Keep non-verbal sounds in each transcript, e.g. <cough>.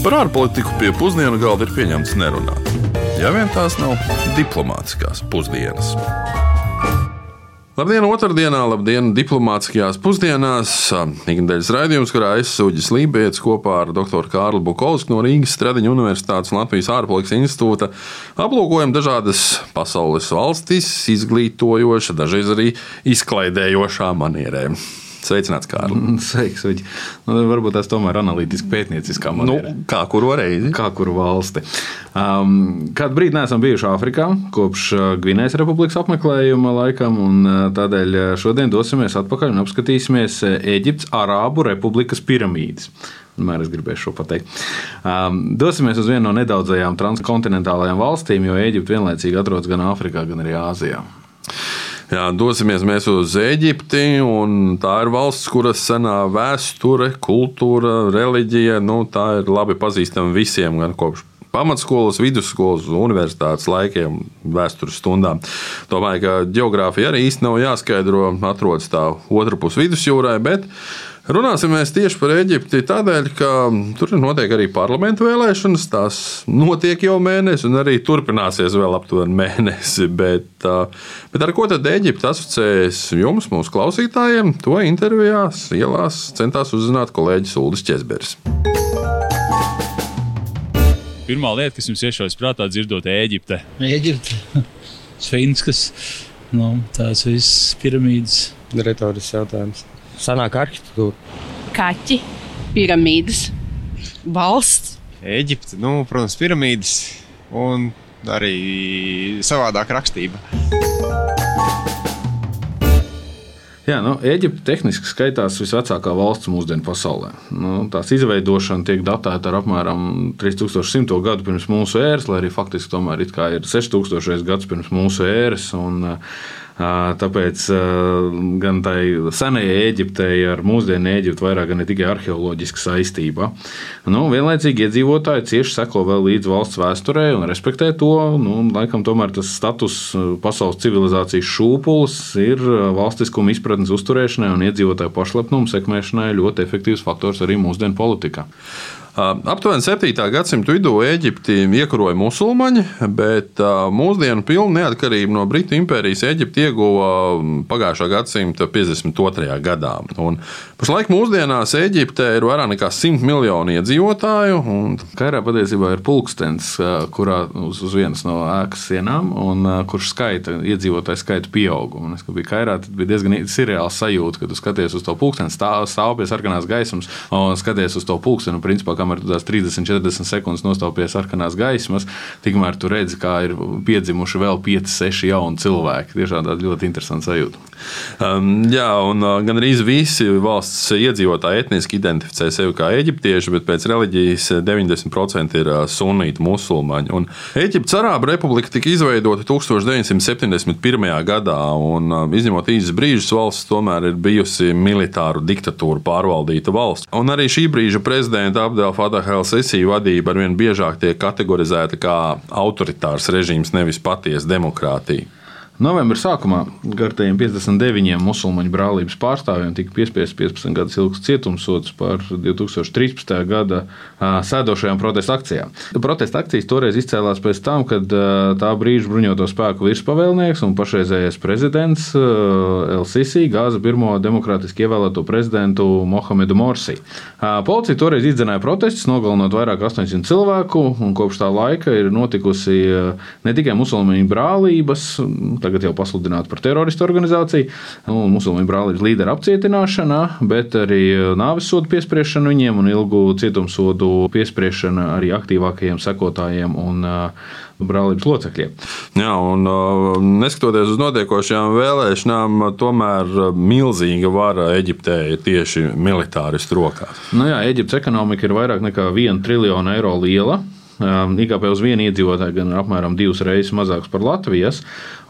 Par ārpolitiku pie pusdienu galda ir pieņemts nerunāt. Ja vien tās nav diplomātiskās pusdienas. Labdien, otrdienā, labdien, diplomātiskajās pusdienās. Ikdienas raidījums, kurā es Suģis Lībijams kopā ar dr. Kārlu Bukovsku no Rīgas Stradiņa Universitātes un Latvijas ārpolitikas institūta aplūkojam dažādas pasaules valstis, izglītojošā, dažreiz arī izklaidējošā manierē. Sveicināts, Kārlis. Sveiks, Uģi. Nu, varbūt tas tomēr ir analītiski pētnieciskā manierē. Nu, kā kuru reizi? Kā kuru valsti. Um, kādu brīdi neesam bijuši Āfrikā, kopš uh, Gvinējas republikas apmeklējuma laikam, un uh, tādēļ uh, šodien dosimies atpakaļ un apskatīsimies Eģiptes Arābu Republikas piramīdas. Vienmēr es gribēju šo pateikt. Um, dosimies uz vienu no nedaudzajām transkontinentālajām valstīm, jo Eģipte vienlaicīgi atrodas gan Āfrikā, gan arī Āzijā. Jā, dosimies mēs uz Eģipti. Tā ir valsts, kuras senā vēsture, kultūra, reliģija nu, ir labi pazīstama visiem, gan kopš pamatskolas, vidusskolas, universitātes laikiem, vēstures stundām. Domāju, ka geogrāfija arī īsti nav jāskaidro. Atrodas tā otrā pusē vidusjūrā, bet Runāsim tieši par Eģipti tādēļ, ka tur notiek arī parlamentu vēlēšanas. Tās notiek jau mēnesi, un arī turpināsies vēl aptuveni mēnesi. <laughs> Bet, bet ar ko tad Eģipte asociējas jums, mūsu klausītājiem? To intervijās, ielās centās uzzināt kolēģis Ulris Česbergs. Pirmā lieta, kas jums iešaujas prātā, dzirdot Eģipte. Eģipte, Sfinskas, nu, tās visas piramīdas. Retorisks jautājums senāka arhitektūra. Kaķi, piramīdas, valsts. Eģipte, nu, protams, piramīdas un arī savādāk rakstība. Jā, nu, Eģipte tehniski skaitās visvecākā valsts mūsdienu pasaulē. Nu, tās izveidošana tiek datēta ar apmēram 3100 gadu pirms mūsu ēras, lai arī faktiski tomēr ir 6000 gads pirms mūsu ēras. Un, uh, Tāpēc gan tai senajai Eģiptei ar mūsdienu Eģiptu vairāk ne tikai arheoloģiska saistība. Nu, vienlaicīgi iedzīvotāji cieši seko vēl līdz valsts vēsturē un respektē to. Nu, laikam tomēr tas status pasaules civilizācijas šūpulis ir valstiskuma izpratnes uzturēšanai un iedzīvotāju pašlepnumu sekmēšanai ļoti efektīvs faktors arī mūsdienu politikā. Aptuveni 7. gadsimta vidū Eģipti iekaroja musulmaņi, bet mūsdienu pilnu neatkarību no Britu impērijas Eģipte ieguva pagājušā gadsimta 52. gadā. Un pašlaik mūsdienās Eģiptē ir vairāk nekā 100 miljoni iedzīvotāju. Kairā patiesībā ir pulkstenis, kurā uz, uz vienas no ēkas sienām, un kurš skaita iedzīvotāju skaitu pieaugumu. Es biju Kairā, tad bija diezgan surreāls sajūta, kad tu skaties uz to pulksteni, stāv, stāv pie sarkanās gaismas un skaties uz to pulksteni. Principā, kamēr tu tās 30, 40 sekundes nostāv pie sarkanās gaismas, tikmēr tu redzi, kā ir piedzimuši vēl 5, 6 jauni cilvēki. Tiešām tāda ļoti interesanta sajūta. Um, jā, un uh, gan arī visi valsts iedzīvotāji etniski identificē sevi kā eģiptieši, bet pēc reliģijas 90% ir uh, sunīti musulmaņi. Un Eģiptes Arābu republika tika izveidota 1971. gadā, un uh, izņemot īsus brīžus, valsts tomēr ir bijusi militāru diktatūru pārvaldīta valsts. Un arī šī brīža prezidenta Abdel Fataha el-Sisi vadība arvien biežāk tiek kategorizēta kā autoritārs režīms, nevis patiesa demokrātija. Novembra sākumā gartajiem 59 musulmaņu brālības pārstāvjiem tika piespiests 15 gadus ilgs cietumsods par 2013. gada sēdošajām protesta akcijām. Protesta akcijas toreiz izcēlās pēc tam, kad tā brīža bruņoto spēku virspavēlnieks un pašreizējais prezidents El-Sisi gāza pirmo demokrātiski ievēlēto prezidentu Mohamedu Morsi. Policija toreiz izdzenēja protestus, nogalinot vairāk 800 cilvēku, un kopš tā laika ir notikusi ne tikai musulmaņu brālības, tagad jau pasludināta par teroristu organizāciju. Nu, Musulmaņu brālības līderu apcietināšana, bet arī nāves sodu piespriešana viņiem un ilgu cietumsodu piespriešana arī aktīvākajiem sekotājiem un brālības locekļiem. Jā, un neskatoties uz notiekošajām vēlēšanām, tomēr milzīga vara Eģiptē ir tieši militāristu rokās. Nu jā, Eģiptes ekonomika ir vairāk nekā 1 triljonu eiro liela. Um, IKP uz vienu iedzīvotāju gan ir apmēram divas reizes mazāks par Latvijas.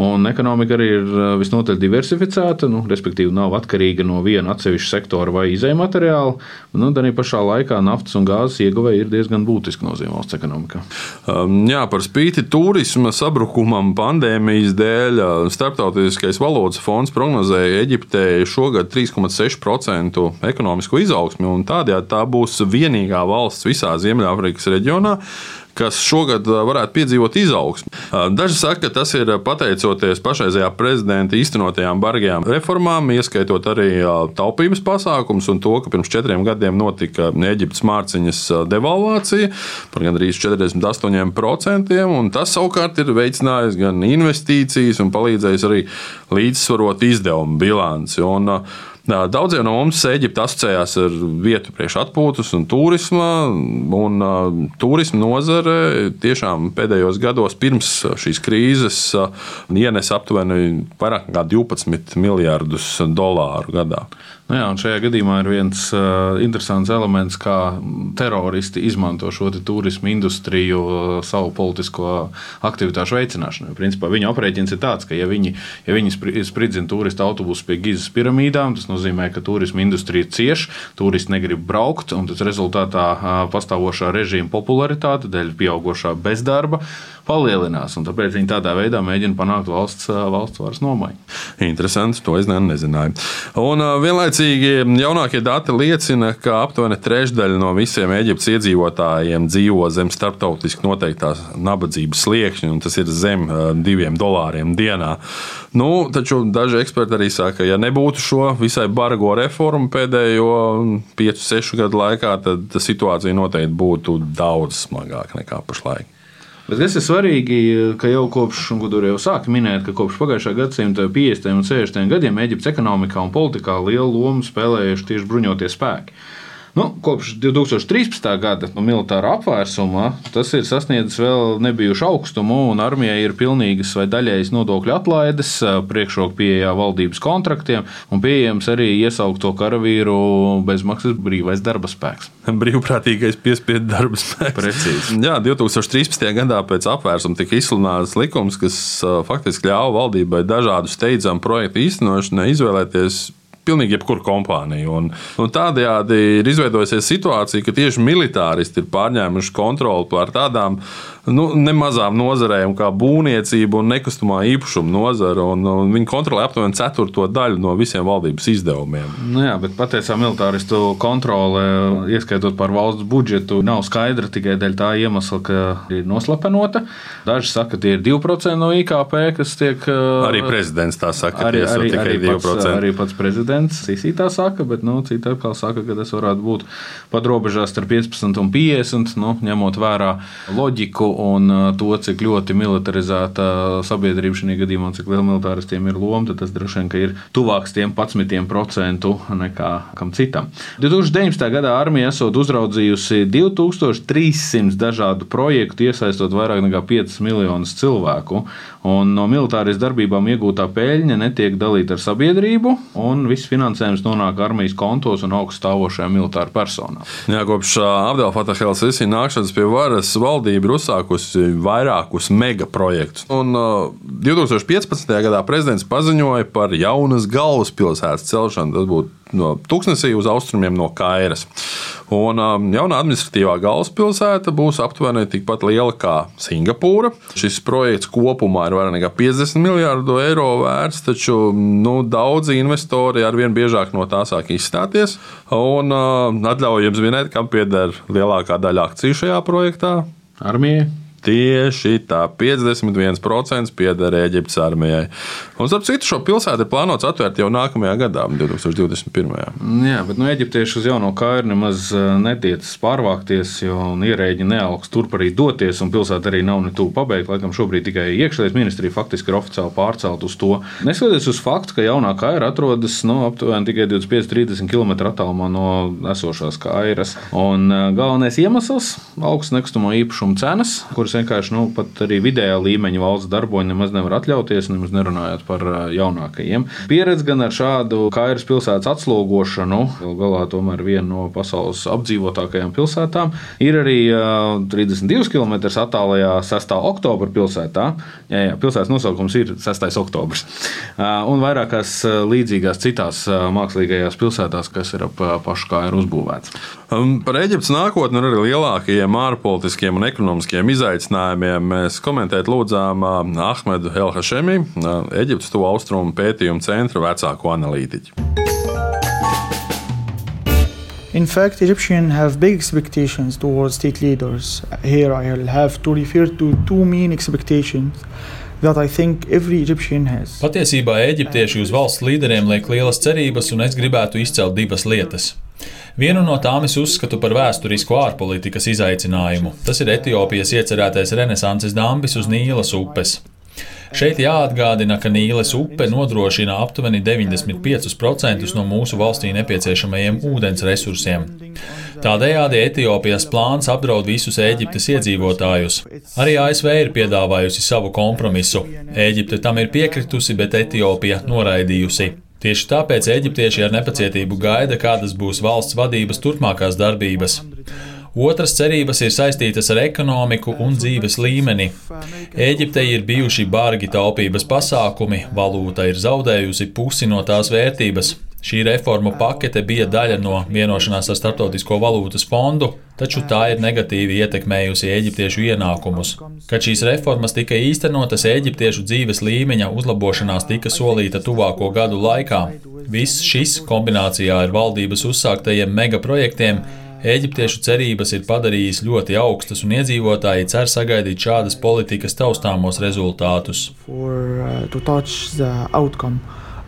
Un ekonomika arī ir uh, visnotaļ diversificēta, nu, respektīvi, nav atkarīga no viena atsevišķa sektora vai izējuma materiāla. Nu, arī pašā laikā naftas un gāzes ieguvēja ir diezgan būtiska nozīme valsts ekonomikā. Um, jā, par spīti turisma sabrukumam pandēmijas dēļ uh, Startautiskais valūtas fonds prognozēja Eģiptē šogad 3,6% ekonomisko izaugsmi. Tādējādi tā būs vienīgā valsts visā Ziemeļāfrikas reģionā, kas šogad varētu piedzīvot izaugsmu. Daži saka, ka tas ir pateicoties pašreizējā prezidenta īstenotajām bargajām reformām, ieskaitot arī taupības pasākums un to, ka pirms četriem gadiem notika Eģiptes mārciņas devalvācija par gandrīz 48%, un tas savukārt ir veicinājis gan investīcijas un palīdzējis arī līdzsvarot izdevumu bilanci. Un, Daudziem no mums Eģipte asociējās ar vietu priekš atpūtas un turisma. Un, turisma nozare tiešām pēdējos gados pirms šīs krīzes uh, ienes aptuveni vairāk nekā 12 miljardus dolāru gadā. Nu jā, šajā gadījumā ir viens uh, interesants elements, kā teroristi izmanto šo turismu industriju uh, savu politisko aktivitāšu veicināšanai. Principā viņa aprēķins ir tāds, ka, ja viņi, ja viņi spridzina turistu autobusus pie Gizas piramīdām, tas nozīmē, ka turisma industrija cieš, turisti negrib braukt, un tas rezultātā uh, pastāvošā režīma popularitāte dēļ pieaugušā bezdarba palielinās. Tāpēc viņi tādā veidā mēģina panākt valsts, valsts varas nomaiņu. Interesanti, to es nezināju. Un vienlaicīgi jaunākie dati liecina, ka aptuveni trešdaļa no visiem Eģiptes iedzīvotājiem dzīvo zem starptautiski noteiktās nabadzības sliekšņa, un tas ir zem diviem dolāriem dienā. Nu, taču daži eksperti arī saka, ka, ja nebūtu šo visai bargo reformu pēdējo 5-6 gadu laikā, tad situācija noteikti būtu daudz smagāka nekā pašlaik. Bet kas ir svarīgi, ka jau kopš, un Gudur jau sāka minēt, ka kopš pagājušā gadsimta 50. un 60. gadiem Eģiptes ekonomikā un politikā lielu lomu spēlējuši tieši bruņotie spēki. Nu, kopš 2013. gada no militāra apvērsuma tas ir sasniedzis vēl nebijušu augstumu, un armijai ir pilnīgas vai daļējas nodokļu atlaides, priekšroka pieejā valdības kontraktiem un pieejams arī iesaukto karavīru bezmaksas brīvais darba spēks. <laughs> Brīvprātīgais piespiedu darba spēks. Precīzi. Jā, 2013. gadā pēc apvērsuma tika izsludināts likums, kas faktiski ļāva valdībai dažādu steidzamu projektu īstenošanai izvēlēties pilnīgi jebkuru kompāniju. Un, un tādējādi ir izveidojusies situācija, ka tieši militāristi ir pārņēmuši kontroli pār tādām nu, nemazām nozarēm, kā būvniecība un nekustamā īpašuma nozara. Un, un viņi kontrolē aptuveni ceturto daļu no visiem valdības izdevumiem. Nu jā, bet patiesībā militāristu kontrole, ieskaitot par valsts budžetu, nav skaidra tikai dēļ tā iemesla, ka ir noslepenota. Daži saka, ka tie ir 2% no IKP, kas tiek. Arī prezidents tā saka, arī, arī, tikai arī 2%. Pats, arī pats prezidents Sīsī tā saka, bet nu, citi atkal saka, ka tas varētu būt pat robežās starp 15 un 50, nu, ņemot vērā loģiku un uh, to, cik ļoti militarizēta sabiedrība šajā gadījumā, cik liela militāristiem ir loma, tad tas droši vien ir tuvāks tiem 11% nekā kam citam. 2019. gadā armija esot uzraudzījusi 2300 dažādu projektu, iesaistot vairāk nekā 5 miljonus cilvēku, un no militāras darbībām iegūtā peļņa netiek dalīta ar sabiedrību, un viss finansējums nonāk armijas kontos un augststāvošajām militāru personām. Jā, kopš Abdel Fatah el-Sisi nākšanas pie varas valdība ir uzsākusi uzsākusi vairākus megaprojektus. Un uh, 2015. gadā prezidents paziņoja par jaunas galvaspilsētas celšanu. Tas būtu no Tuksnesī uz austrumiem no Kairas. Un um, jaunā administratīvā galvaspilsēta būs aptuveni tikpat liela kā Singapūra. Šis projekts kopumā ir vairāk nekā 50 miljardu eiro vērts, taču nu, daudzi investori arvien biežāk no tā sāk izstāties. Un uh, atļauju jums minēt, kam pieder lielākā daļa akciju šajā projektā. Armijai. Tieši tā, 51% pieder Eģiptes armijai. Un, starp citu, šo pilsētu ir plānots atvērt jau nākamajā gadā, 2021. Jā, bet nu, eģiptieši uz jauno kāju nemaz eh, netiecas pārvākties, jo ierēģi neaugs turp arī doties, un pilsēta arī nav ne tuvu pabeigta. Laikam šobrīd tikai iekšlietu ministrija faktiski ir oficiāli pārcelt uz to. Neskatoties uz faktu, ka jaunā kāja atrodas nu, aptuveni tikai 25-30 km attālumā no esošās kājas. Un eh, galvenais iemesls - augsts nekustamo īpašumu cenas, kuras kuras vienkārši nu, pat arī vidējā līmeņa valsts darboņi nemaz nevar atļauties, nemaz nerunājot par jaunākajiem. Pieredze gan ar šādu Kairas pilsētas atslogošanu, galu galā tomēr viena no pasaules apdzīvotākajām pilsētām, ir arī 32 km attālajā 6. oktobra pilsētā. Jā, jā, pilsētas nosaukums ir 6. oktobrs. Un vairākās līdzīgās citās mākslīgajās pilsētās, kas ir ap pašu kā ir uzbūvēts. Um, par Eģiptes nākotni un arī lielākajiem ārpolitiskiem un ekonomiskiem izaicinājumiem mēs komentēt lūdzām Ahmedu Helhašemi, Eģiptes to austrumu pētījumu centra vecāko analītiķu. In fact, Egyptians have big expectations towards state leaders. Here I will have to refer to two main expectations. Patiesībā eģiptieši uz valsts līderiem liek lielas cerības, un es gribētu izcelt divas lietas. Vienu no tām es uzskatu par vēsturisku ārpolitikas izaicinājumu. Tas ir Etiopijas iecerētais renesanses dambis uz Nīlas upes. Šeit jāatgādina, ka Nīles upe nodrošina aptuveni 95% no mūsu valstī nepieciešamajiem ūdens resursiem. Tādējādi Etiopijas plāns apdraud visus Eģiptes iedzīvotājus. Arī ASV ir piedāvājusi savu kompromisu. Eģipte tam ir piekritusi, bet Etiopija noraidījusi. Tieši tāpēc eģiptieši ar nepacietību gaida, kādas būs valsts vadības turpmākās darbības. Otras cerības ir saistītas ar ekonomiku un dzīves līmeni. Eģiptei ir bijuši bargi taupības pasākumi, valūta ir zaudējusi pusi no tās vērtības. Šī reformu pakete bija daļa no vienošanās ar Startautisko valūtas fondu, taču tā ir negatīvi ietekmējusi eģiptiešu ienākumus. Kad šīs reformas tika īstenotas, eģiptiešu dzīves līmeņa uzlabošanās tika solīta tuvāko gadu laikā. Viss šis kombinācijā ar valdības uzsāktajiem megaprojektiem Eģiptiešu cerības ir padarījis ļoti augstas, un iedzīvotāji cer sagaidīt šādas politikas taustāmos rezultātus. For, uh,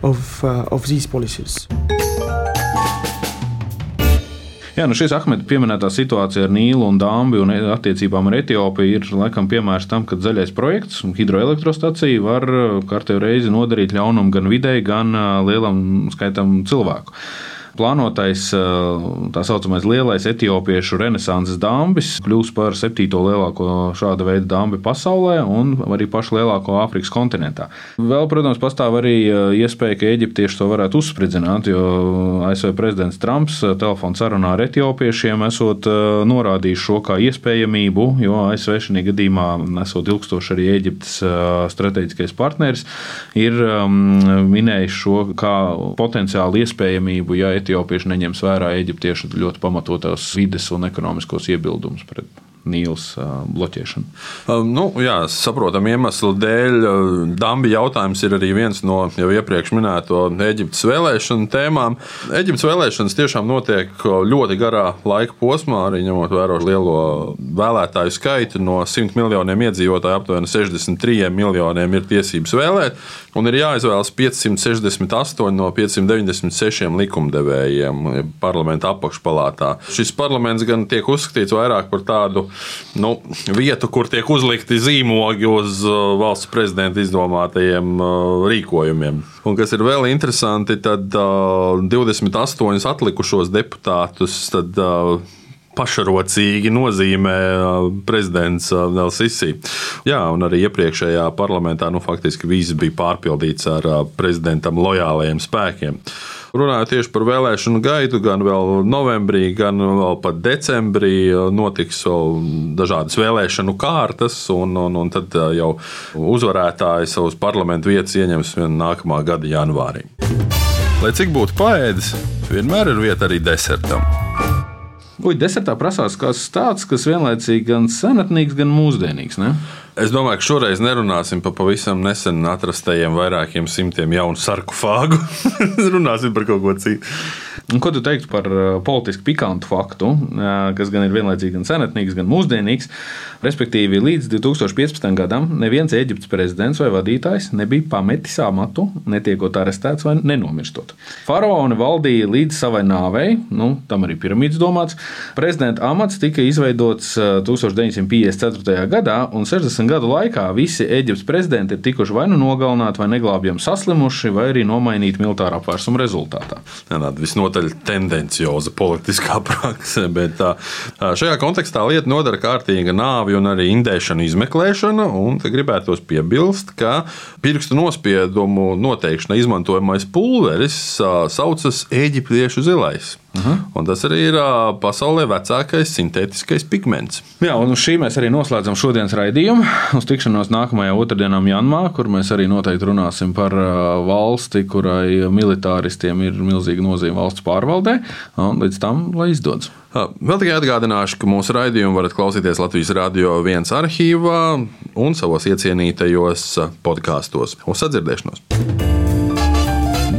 of, uh, of these policies. Jā, nu šis Ahmeda pieminētā situācija ar Nīlu un Dāmbi un attiecībām ar Etiopiju ir laikam piemērs tam, ka zaļais projekts un hidroelektrostacija var uh, kārtējo reizi nodarīt ļaunumu gan videi, gan uh, lielam skaitam cilvēku plānotais tā saucamais lielais etiopiešu renesanses dambis kļūs par septīto lielāko šāda veida dambi pasaulē un arī pašu lielāko Āfrikas kontinentā. Vēl, protams, pastāv arī iespēja, ka eģiptieši to varētu uzspridzināt, jo ASV prezidents Trumps telefonu sarunā ar etiopiešiem esot norādījis šo kā iespējamību, jo ASV šajā gadījumā, esot ilgstoši arī Eģiptes strateģiskais partneris, ir minējis šo kā potenciālu iespējamību, ja etiopieši neņems vērā eģiptiešu ļoti pamatotās vides un ekonomiskos iebildumus pret Nīlas bloķēšanu. Um, nu, jā, saprotam, iemeslu dēļ Dabija jautājums ir arī viens no jau iepriekš minēto Eģiptes vēlēšanu tēmām. Eģiptes vēlēšanas tiešām notiek ļoti garā laika posmā, arī ņemot vērā lielo vēlētāju skaitu. No 100 miljoniem iedzīvotāju aptuveni 63 miljoniem ir tiesības vēlēt un ir jāizvēlas 568 no 596 likumdevējiem parlamenta apakšpalātā. Šis parlaments gan tiek uzskatīts vairāk par tādu nu, vietu, kur tiek uzlikti zīmogi uz uh, valsts prezidenta izdomātajiem uh, rīkojumiem. Un kas ir vēl interesanti, tad 28 uh, atlikušos deputātus tad, pašrocīgi nozīmē prezidents Nelsisi. Jā, un arī iepriekšējā parlamentā nu, faktiski viss bija pārpildīts ar prezidentam lojālajiem spēkiem. Runājot tieši par vēlēšanu gaitu, gan vēl novembrī, gan vēl pat decembrī notiks vēl dažādas vēlēšanu kārtas, un, un, un tad jau uzvarētāji savus parlamentu vietas ieņems nākamā gada janvārī. Lai cik būtu paēdis, vienmēr ir vieta arī desertam. Uj, desertā prasās kas tāds, kas vienlaicīgi gan senatnīgs, gan mūsdienīgs. Ne? Es domāju, ka šoreiz nerunāsim par pavisam nesen atrastajiem vairākiem simtiem jaunu sarkofāgu. <laughs> Runāsim par kaut ko citu. Un ko tu teiktu par uh, politiski pikantu faktu, uh, kas gan ir vienlaicīgi gan senatnīgs, gan mūsdienīgs? Respektīvi, līdz 2015. gadam neviens Eģiptes prezidents vai vadītājs nebija pametis amatu, netiekot arestēts vai nenomirstot. Faraoni valdīja līdz savai nāvei, nu, tam arī piramīdas domāts, Prezidenta amats tika izveidots 1954. gadā, un 60 gadu laikā visi Eģiptes prezidenti ir tikuši vai nu nogalināti, vai neglābjami saslimuši, vai arī nomainīti militāra apvērsuma rezultātā. Tāda visnotaļ tendencioza politiskā <laughs> prakse, bet tā, šajā kontekstā lieta nodara kārtīga nāvi un arī indēšana izmeklēšana. Gribētos piebilst, ka pirkstu nospiedumu noteikšanai izmantojamais pulveris saucas eģiptiešu zilais. -huh. Tas arī ir pasaulē vecākais sintētiskais pigments. Jā, un uz šī mēs arī noslēdzam šodienas raidījumu. Uz tikšanos nākamajā otrdienā, Janmā, kur mēs arī noteikti runāsim par valsti, kurai militāristiem ir milzīga nozīme valsts pārvaldē. Līdz tam, lai izdodas. Vēl tikai atgādināšu, ka mūsu raidījumu varat klausīties Latvijas Rādio 1 arhīvā un savos iecienītajos podkāstos. Uz sadzirdēšanos!